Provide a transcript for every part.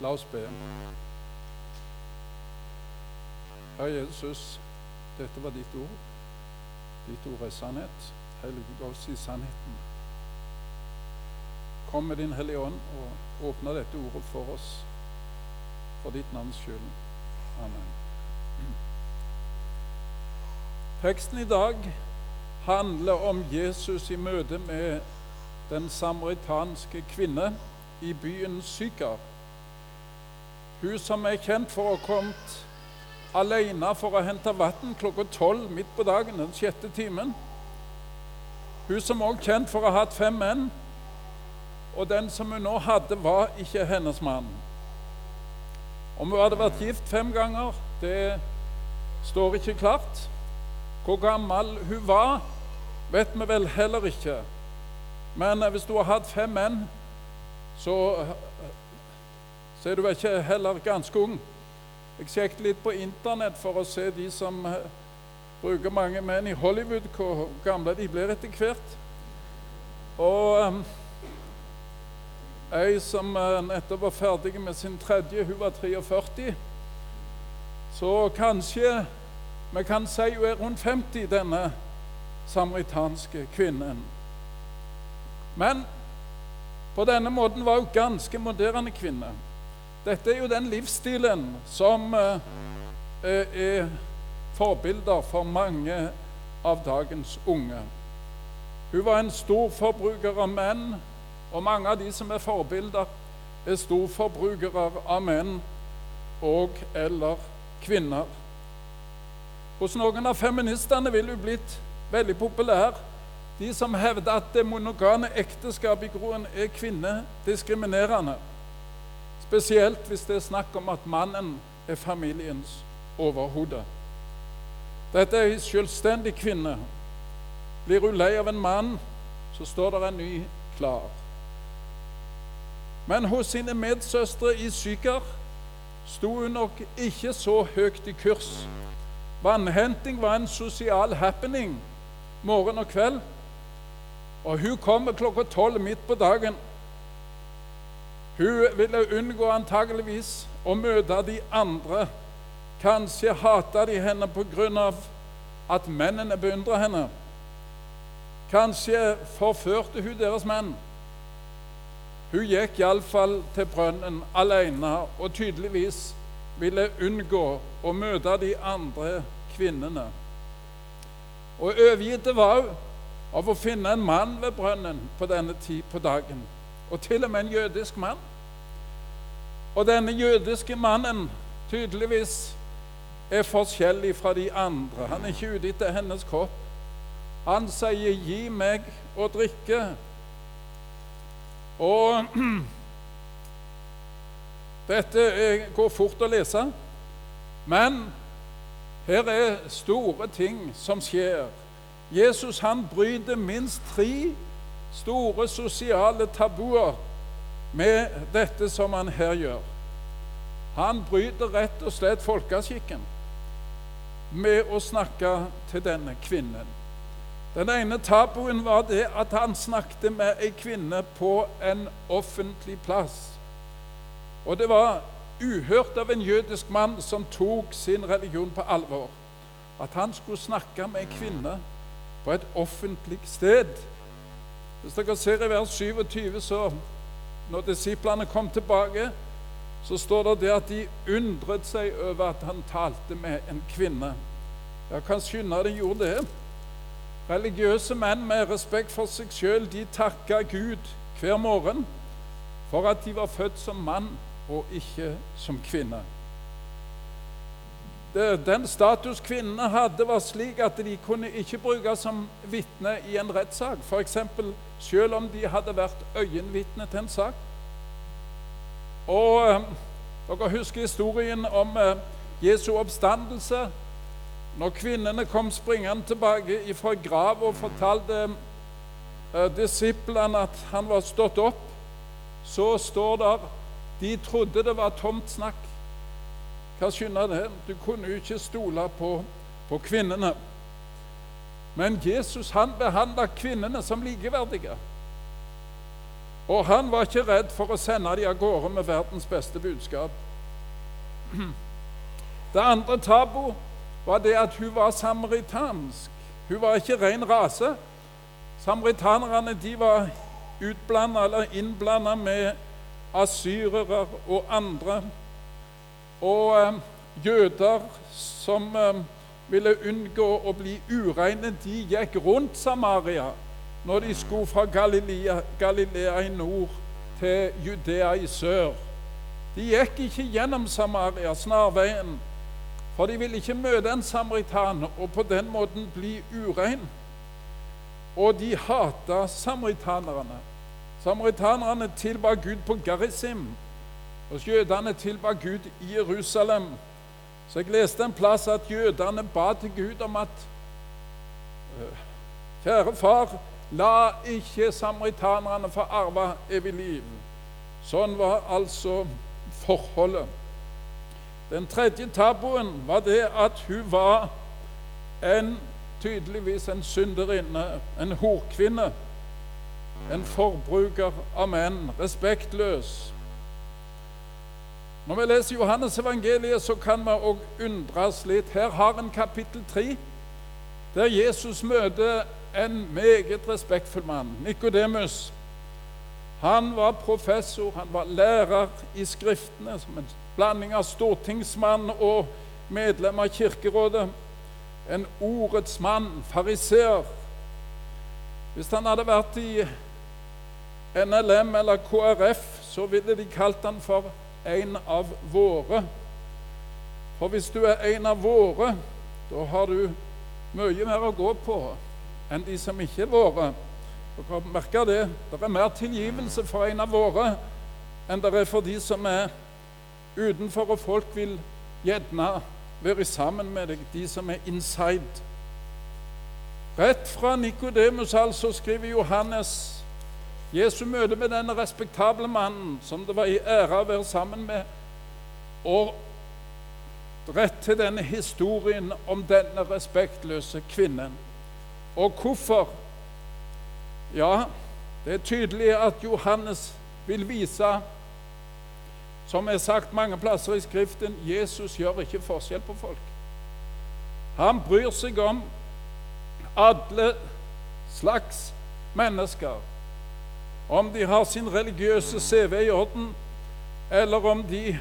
La oss be. Herre Jesus, dette var ditt ord. Ditt ord er sannhet. Hellige oss i sannheten. Kom med Din Hellige Ånd og åpne dette ordet for oss, for ditt navns skyld. Amen. Teksten i dag handler om Jesus i møte med den samaritanske kvinne i byen Sykar. Hun som er kjent for å ha kommet alene for å hente vann klokka tolv midt på dagen, den sjette timen. Hun som også er kjent for å ha hatt fem menn, og den som hun nå hadde, var ikke hennes mann. Om hun hadde vært gift fem ganger, det står ikke klart. Hvor gammel hun var, vet vi vel heller ikke. Men hvis du har hatt fem menn, så, så er du ikke heller ganske ung. Jeg sjekket litt på Internett for å se de som bruker mange menn i Hollywood, hvor gamle de blir etter hvert. Og um, som uh, nettopp var ferdig med sin tredje, hun var 43. Så kanskje vi kan si hun er rundt 50, denne samaritanske kvinnen. Men på denne måten var hun ganske moderne kvinne. Dette er jo den livsstilen som uh, er forbilder for mange av dagens unge. Hun var en stor forbruker av menn, og mange av de som er forbilder, er storforbrukere av menn og eller kvinner. Hos noen av feministene ville hun blitt veldig populær. De som hevder at det monogane ekteskapet i groen er kvinnediskriminerende. Spesielt hvis det er snakk om at mannen er familiens overhode. Dette er ei selvstendig kvinne. Blir hun lei av en mann, så står det en ny klar. Men hos sine medsøstre i Sykar sto hun nok ikke så høyt i kurs. Vannhenting var en sosial happening morgen og kveld. Og hun kommer klokka tolv midt på dagen. Hun ville unngå antageligvis å møte de andre. Kanskje hata de henne pga. at mennene beundra henne. Kanskje forførte hun deres menn. Hun gikk iallfall til brønnen alene og tydeligvis ville unngå å møte de andre kvinnene. Og overgitt var hun av å finne en mann ved brønnen på denne tid på dagen, og til og med en jødisk mann. Og denne jødiske mannen tydeligvis er forskjellig fra de andre. Han er ikke ute etter hennes kropp. Han sier 'gi meg å drikke'. Og dette går fort å lese, men her er store ting som skjer. Jesus han bryter minst tre store sosiale tabuer med dette som han her gjør. Han bryter rett og slett folkeskikken med å snakke til denne kvinnen. Den ene tabuen var det at han snakket med ei kvinne på en offentlig plass. Og det var uhørt av en jødisk mann som tok sin religion på alvor. At han skulle snakke med ei kvinne på et offentlig sted. Hvis dere ser i vers 27, så når disiplene kom tilbake, så står det det at de undret seg over at han talte med en kvinne. Jeg kan skynde de gjorde det. Religiøse menn med respekt for seg sjøl, takka Gud hver morgen for at de var født som mann og ikke som kvinne. Den status kvinnene hadde, var slik at de kunne ikke brukes som vitne i en rettssak. Selv om de hadde vært øyenvitne til en sak. Og eh, Dere husker historien om eh, Jesu oppstandelse. Når kvinnene kom springende tilbake fra grav og fortalte eh, disiplene at han var stått opp, så står det de trodde det var tomt snakk. Hva skyldes det? Du kunne jo ikke stole på, på kvinnene. Men Jesus han behandla kvinnene som likeverdige. Og han var ikke redd for å sende dem av gårde med verdens beste budskap. Det andre tabu var det at hun var samaritansk. Hun var ikke ren rase. Samaritanerne de var utblanda eller innblanda med asyrere og andre. Og eh, jøder som eh, ville unngå å bli ureine, de gikk rundt Samaria når de skulle fra Galilea, Galilea i nord til Judea i sør. De gikk ikke gjennom Samaria, snarveien, for de ville ikke møte en samaritan og på den måten bli urein. Og de hata samaritanerne. Samaritanerne tilba Gud på Garisim, og jødene tilba Gud i Jerusalem. Så jeg leste en plass at jødene ba til Gud om at «Øh, Kjære far, la ikke samaritanerne få arve evig liv. Sånn var altså forholdet. Den tredje tabuen var det at hun var en, tydeligvis en synderinne, en horkvinne. En forbruker av menn, respektløs. Når vi leser Johannes evangeliet, så kan vi òg undres litt. Her har en kapittel 3, der Jesus møter en meget respektfull mann, Nikodemus. Han var professor, han var lærer i Skriftene, som en blanding av stortingsmann og medlem av Kirkerådet. En ordets mann, fariseer. Hvis han hadde vært i NLM eller KrF, så ville de kalt han for en av våre. For hvis du er en av våre, da har du mye mer å gå på enn de som ikke er våre. Dere merker det. Det er mer tilgivelse for en av våre enn det er for de som er utenfor, og folk vil gjerne være sammen med deg, de som er inside. Rett fra Nikodemus altså skriver Johannes Jesu møte med denne respektable mannen som det var i ære å være sammen med, og rett til denne historien om denne respektløse kvinnen. Og hvorfor? Ja, det er tydelig at Johannes vil vise, som er sagt mange plasser i Skriften, Jesus gjør ikke forskjell på folk. Han bryr seg om alle slags mennesker. Om de har sin religiøse CV i orden, eller om de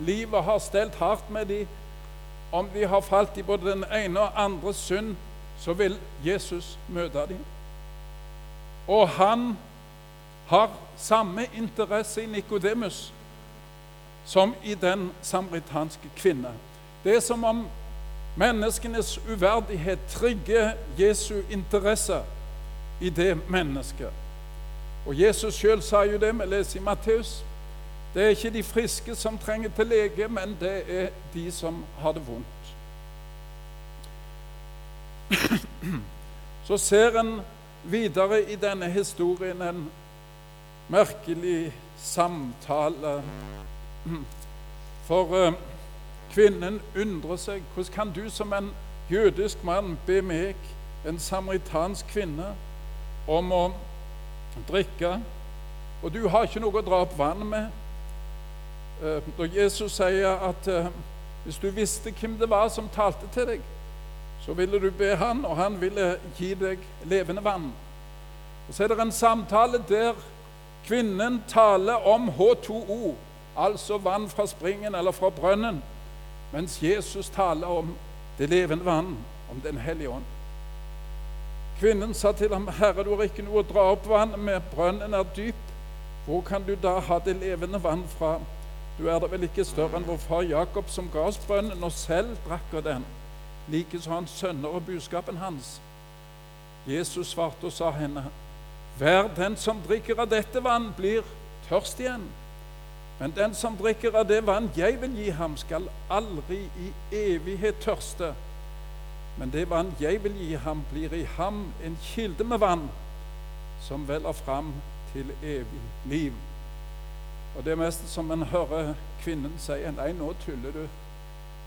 livet har stelt hardt med dem, om de har falt i både den ene og andre synd, så vil Jesus møte dem. Og han har samme interesse i Nikodemus som i den samaritanske kvinne. Det er som om menneskenes uverdighet trigger Jesu interesse i det mennesket. Og Jesus sjøl sa jo det, vi leser i Matteus. Det er ikke de friske som trenger til lege, men det er de som har det vondt. Så ser en videre i denne historien en merkelig samtale. For uh, kvinnen undrer seg hvordan kan du som en jødisk mann be meg, en samaritansk kvinne, om å drikke, og du har ikke noe å dra opp vann med. Eh, når Jesus sier at eh, hvis du visste hvem det var som talte til deg, så ville du be han, og han ville gi deg levende vann. Og Så er det en samtale der kvinnen taler om H2O, altså vann fra springen eller fra brønnen, mens Jesus taler om det levende vann, om Den hellige ånd. Kvinnen sa til ham, 'Herre, du har ikke noe å dra opp vann med, brønnen er dyp.' 'Hvor kan du da ha det levende vann fra?' 'Du er da vel ikke større enn vår far Jakob, som ga oss brønnen, og selv drakk av den.' Likeså hans sønner og buskapen hans. Jesus svarte og sa henne, 'Hver den som drikker av dette vann, blir tørst igjen.' Men den som drikker av det vann jeg vil gi ham, skal aldri i evighet tørste. Men det vann jeg vil gi ham, blir i ham en kilde med vann som veller fram til evig liv. Og Det er mest som en hører kvinnen si Nei, nå tuller du.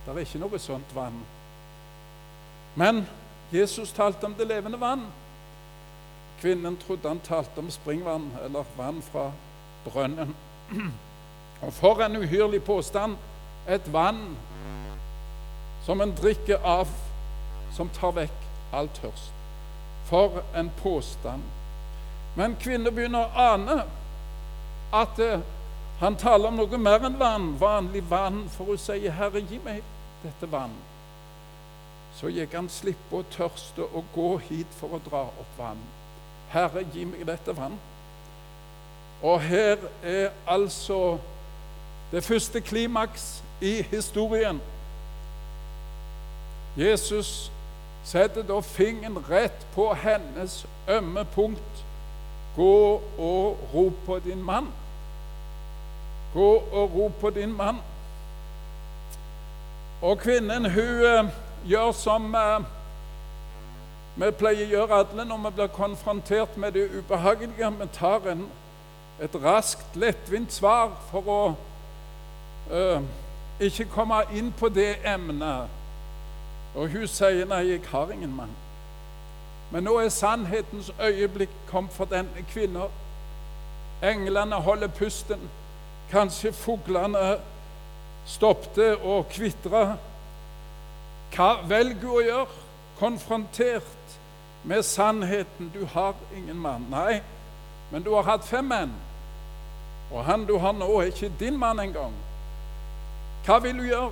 Det er ikke noe sånt vann. Men Jesus talte om det levende vann. Kvinnen trodde han talte om springvann eller vann fra brønnen. Og for en uhyrlig påstand! Et vann som en drikker av, som tar vekk all tørst. For en påstand. Men kvinner begynner å ane at eh, han taler om noe mer enn vann, vanlig vann, for hun sier, 'Herre, gi meg dette vann'. Så gikk han slippe å tørste og gå hit for å dra opp vann. 'Herre, gi meg dette vann'. Og her er altså det første klimaks i historien. Jesus setter da fingeren rett på hennes ømme punkt. Gå og rop på din mann. Gå og rop på din mann. Og kvinnen, hun eh, gjør som eh, vi pleier å gjøre alle når vi blir konfrontert med det ubehagelige. Vi tar en, et raskt, lettvint svar for å uh, ikke komme inn på det emnet. Og hun sier nei, jeg har ingen mann. Men nå er sannhetens øyeblikk kommet for denne kvinnen. Englene holder pusten. Kanskje fuglene stoppet og kvitre. Hva velger hun å gjøre? Konfrontert med sannheten. Du har ingen mann. Nei, men du har hatt fem menn. Og han du har nå, er ikke din mann engang. Hva vil du gjøre?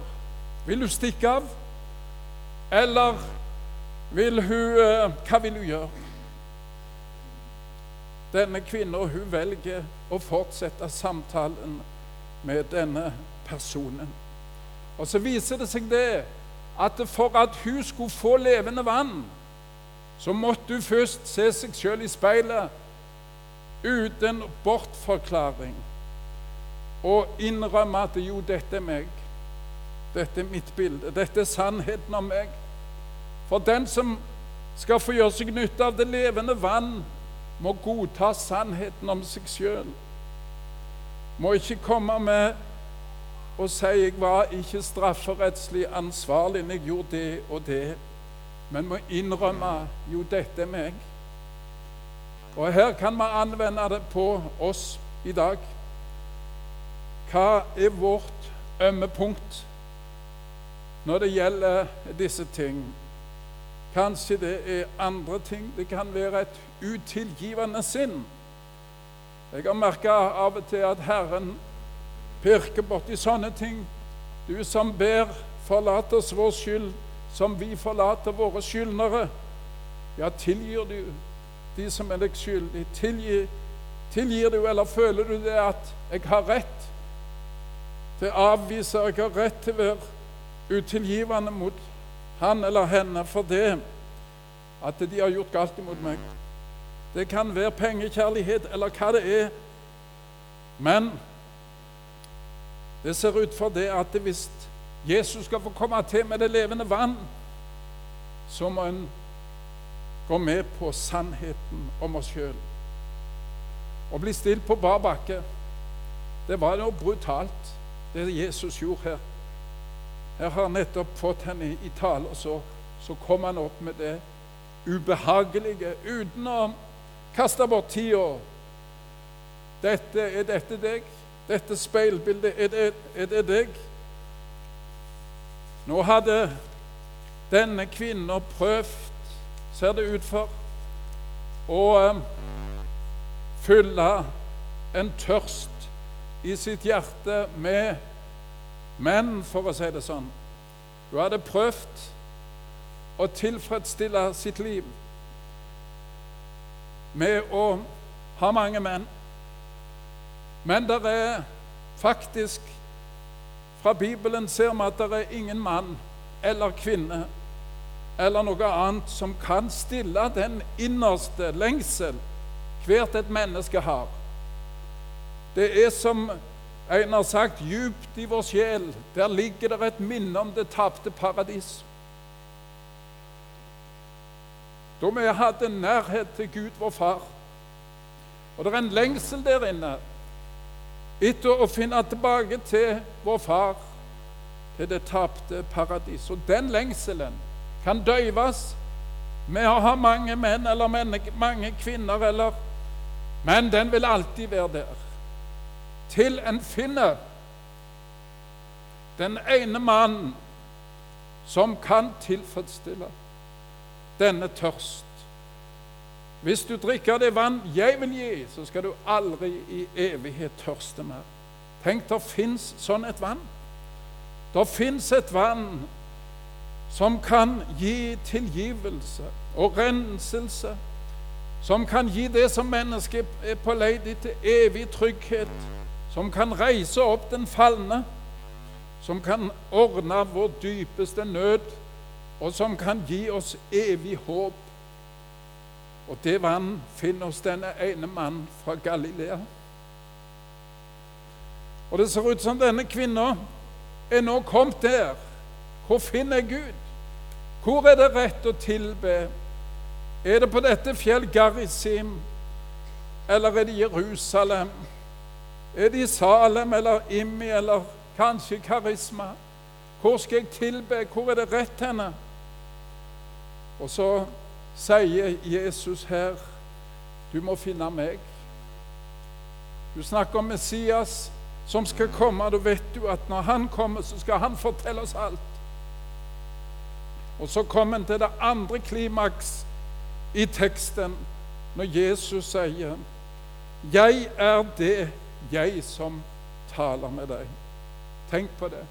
Vil du stikke av? Eller vil hun eh, Hva vil hun gjøre? Denne kvinnen hun velger å fortsette samtalen med denne personen. Og så viser det seg det at for at hun skulle få levende vann, så måtte hun først se seg sjøl i speilet uten bortforklaring og innrømme at jo, dette er meg. Dette er mitt bilde. Dette er sannheten om meg. For den som skal få gjøre seg nytte av det levende vann, må godta sannheten om seg sjøl. Må ikke komme med og si 'jeg var ikke strafferettslig ansvarlig når jeg gjorde det og det', men må innrømme 'jo, dette er meg'. Og her kan vi anvende det på oss i dag. Hva er vårt ømme punkt når det gjelder disse ting. Kanskje det er andre ting. Det kan være et utilgivende sinn. Jeg har merka av og til at Herren pirker borti sånne ting. Du som ber, forlat oss vår skyld, som vi forlater våre skyldnere. Ja, tilgir du de som er deg skyldig? Tilgir, tilgir du, eller føler du det at jeg har rett til å avvise, jeg har rett til å være utilgivende mot han eller henne for det at de har gjort galt imot meg. Det kan være pengekjærlighet eller hva det er. Men det ser ut for det at hvis Jesus skal få komme til med det levende vann, så må en gå med på sannheten om oss sjøl. Å bli stilt på bar bakke, det var noe brutalt, det Jesus gjorde her. Jeg har nettopp fått henne i tale, og så, så kom han opp med det ubehagelige uten å kaste bort tida. Dette, er dette deg? Dette speilbildet, er det, er det deg? Nå hadde denne kvinnen prøvd, ser det ut for, å um, fylle en tørst i sitt hjerte med men for å si det sånn Hun hadde prøvd å tilfredsstille sitt liv med å ha mange menn. Men det er faktisk Fra Bibelen ser vi at det er ingen mann eller kvinne eller noe annet som kan stille den innerste lengsel hvert et menneske har. Det er som en har sagt djupt i vår sjel, der ligger det et minne om det tapte paradis. Da vi hadde nærhet til Gud, vår far. Og det er en lengsel der inne etter å finne tilbake til vår far, til det tapte paradis. Og den lengselen kan døyves med å ha mange menn eller mange kvinner, eller, men den vil alltid være der. Til en finner den ene mannen som kan tilfredsstille denne tørst. Hvis du drikker det vann jeg vil gi, så skal du aldri i evighet tørste mer. Tenk, det fins sånn et vann. Det fins et vann som kan gi tilgivelse og renselse, som kan gi det som mennesket er på leit etter, evig trygghet, som kan reise opp den falne, som kan ordne vår dypeste nød, og som kan gi oss evig håp. Og det vann finner oss denne ene mann fra Galilea. Og det ser ut som denne kvinna er nå kommet der. Hvor finner jeg Gud? Hvor er det rett å tilbe? Er det på dette fjell Garisim, eller er det Jerusalem? Er det i Salem eller Immi eller kanskje Karisma? Hvor skal jeg tilbe? Hvor er det rett henne? Og så sier Jesus her, du må finne meg. Du snakker om Messias som skal komme. Da vet du at når han kommer, så skal han fortelle oss alt. Og så kommer en til det andre klimaks i teksten, når Jesus sier, 'Jeg er det, jeg som taler med deg'. Tenk på det.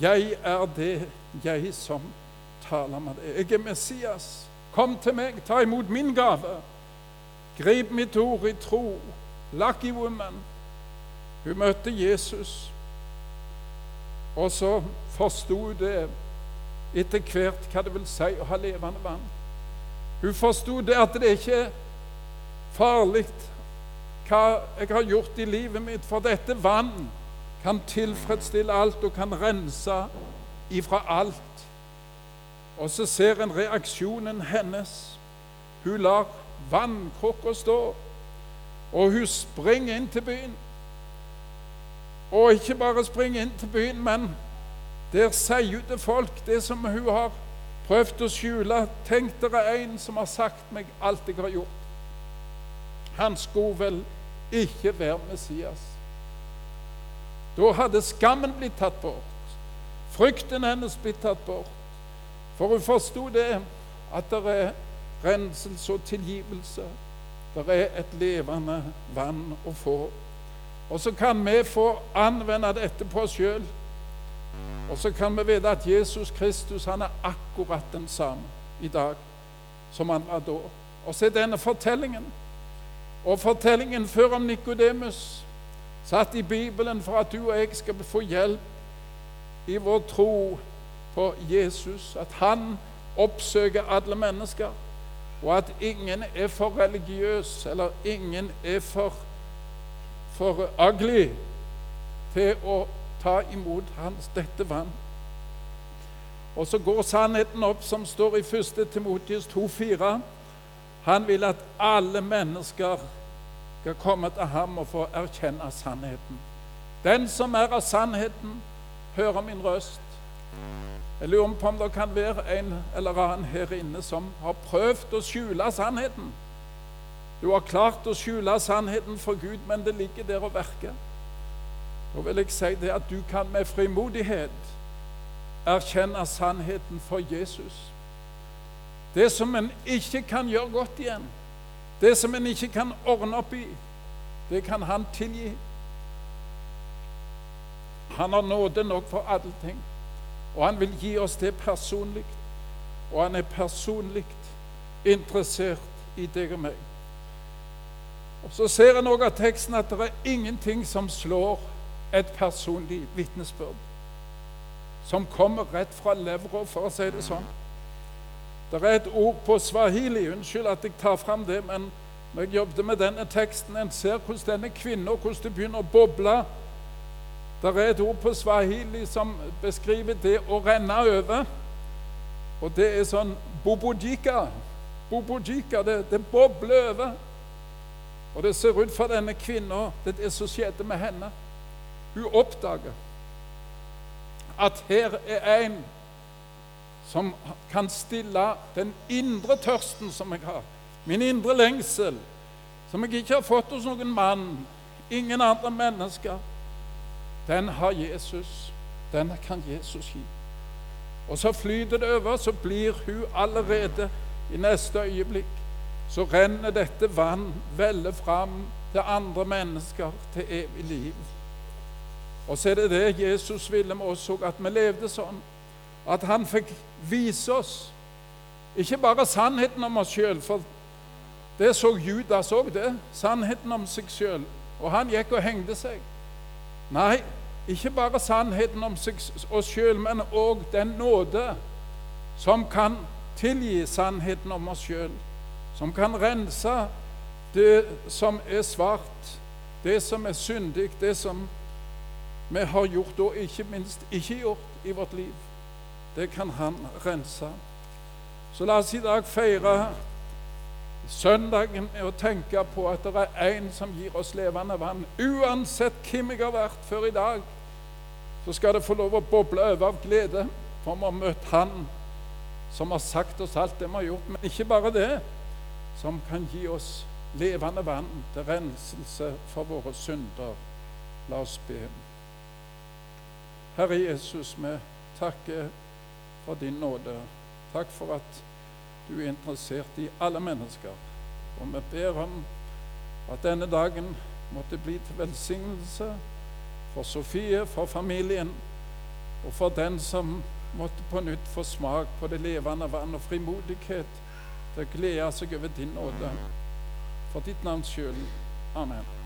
Jeg er det, jeg som taler med deg. Jeg er Messias. Kom til meg, ta imot min gave. Grip mitt ord i tro. Lucky woman. Hun møtte Jesus, og så forsto hun det etter hvert hva det vil si å ha levende vann. Hun forsto det at det ikke er farlig hva jeg har gjort i livet mitt, for dette vann kan tilfredsstille alt og kan rense ifra alt. Og så ser en reaksjonen hennes. Hun lar vannkrukka stå, og hun springer inn til byen. Og ikke bare springer inn til byen, men der sier hun til folk det som hun har prøvd å skjule. Tenk dere en som har sagt meg alt jeg har gjort. Han skulle vel ikke være Messias. Da hadde skammen blitt tatt bort. Frykten hennes blitt tatt bort. For hun forsto det at det er renselse og tilgivelse. Det er et levende vann å få. Og så kan vi få anvende dette på oss sjøl. Og så kan vi vite at Jesus Kristus han er akkurat den samme i dag som han var da. Og så er denne fortellingen. Og fortellingen før om Nikodemus satt i Bibelen for at du og jeg skal få hjelp i vår tro på Jesus. At han oppsøker alle mennesker, og at ingen er for religiøs, eller ingen er for for ugly til å ta imot hans dette vann. Og så går sannheten opp, som står i 1. Timotius 2,4. Han vil at alle mennesker skal komme til ham og få erkjenne sannheten. Den som er av sannheten, hører min røst. Jeg lurer på om det kan være en eller annen her inne som har prøvd å skjule sannheten. Du har klart å skjule sannheten for Gud, men det ligger der og verker. Da vil jeg si det at du kan med frimodighet erkjenne sannheten for Jesus. Det som en ikke kan gjøre godt igjen, det som en ikke kan ordne opp i, det kan han tilgi. Han har nåde nok for alle ting, og han vil gi oss det personlig. Og han er personlig interessert i deg og meg. Og Så ser en òg av teksten at det er ingenting som slår et personlig vitnesbyrd. Som kommer rett fra levra, for å si det sånn. Det er et ord på swahili. Unnskyld at jeg tar fram det, men når jeg jobbet med denne teksten, en ser hvordan denne kvinnen hvordan det begynner å boble. Det er et ord på swahili som beskriver det å renne over. Og det er sånn bobojika. Bobojika, det, det bobler over. Og det ser ut for denne kvinna, det er det som skjedde med henne. Hun oppdager at her er en som kan stille den indre tørsten som jeg har, min indre lengsel, som jeg ikke har fått hos noen mann, ingen andre mennesker, den har Jesus. Den kan Jesus gi. Og så flyter det over, så blir hun allerede i neste øyeblikk Så renner dette vann veldig fram til andre mennesker, til evig liv. Og så er det det Jesus ville med oss òg, at vi levde sånn. At han fikk vise oss ikke bare sannheten om oss sjøl, for det så Judas òg, det. Sannheten om seg sjøl. Og han gikk og hengte seg. Nei, ikke bare sannheten om oss sjøl, men òg den nåde som kan tilgi sannheten om oss sjøl. Som kan rense det som er svart, det som er syndig, det som vi har gjort, og ikke minst ikke gjort i vårt liv. Det kan Han rense. Så la oss i dag feire søndagen med å tenke på at det er en som gir oss levende vann. Uansett hvem jeg har vært før i dag, så skal det få lov å boble over av glede for vi har møtt Han som har sagt oss alt det vi har gjort. Men ikke bare det, som kan gi oss levende vann til renselse for våre synder. La oss be. Herre Jesus, vi takker for din nåde. Takk for at du er interessert i alle mennesker. Og vi ber om at denne dagen måtte bli til velsignelse for Sofie, for familien og for den som måtte på nytt få smak på det levende vann og frimodighet til å glede seg over din nåde. For ditt navns skyld. Amen.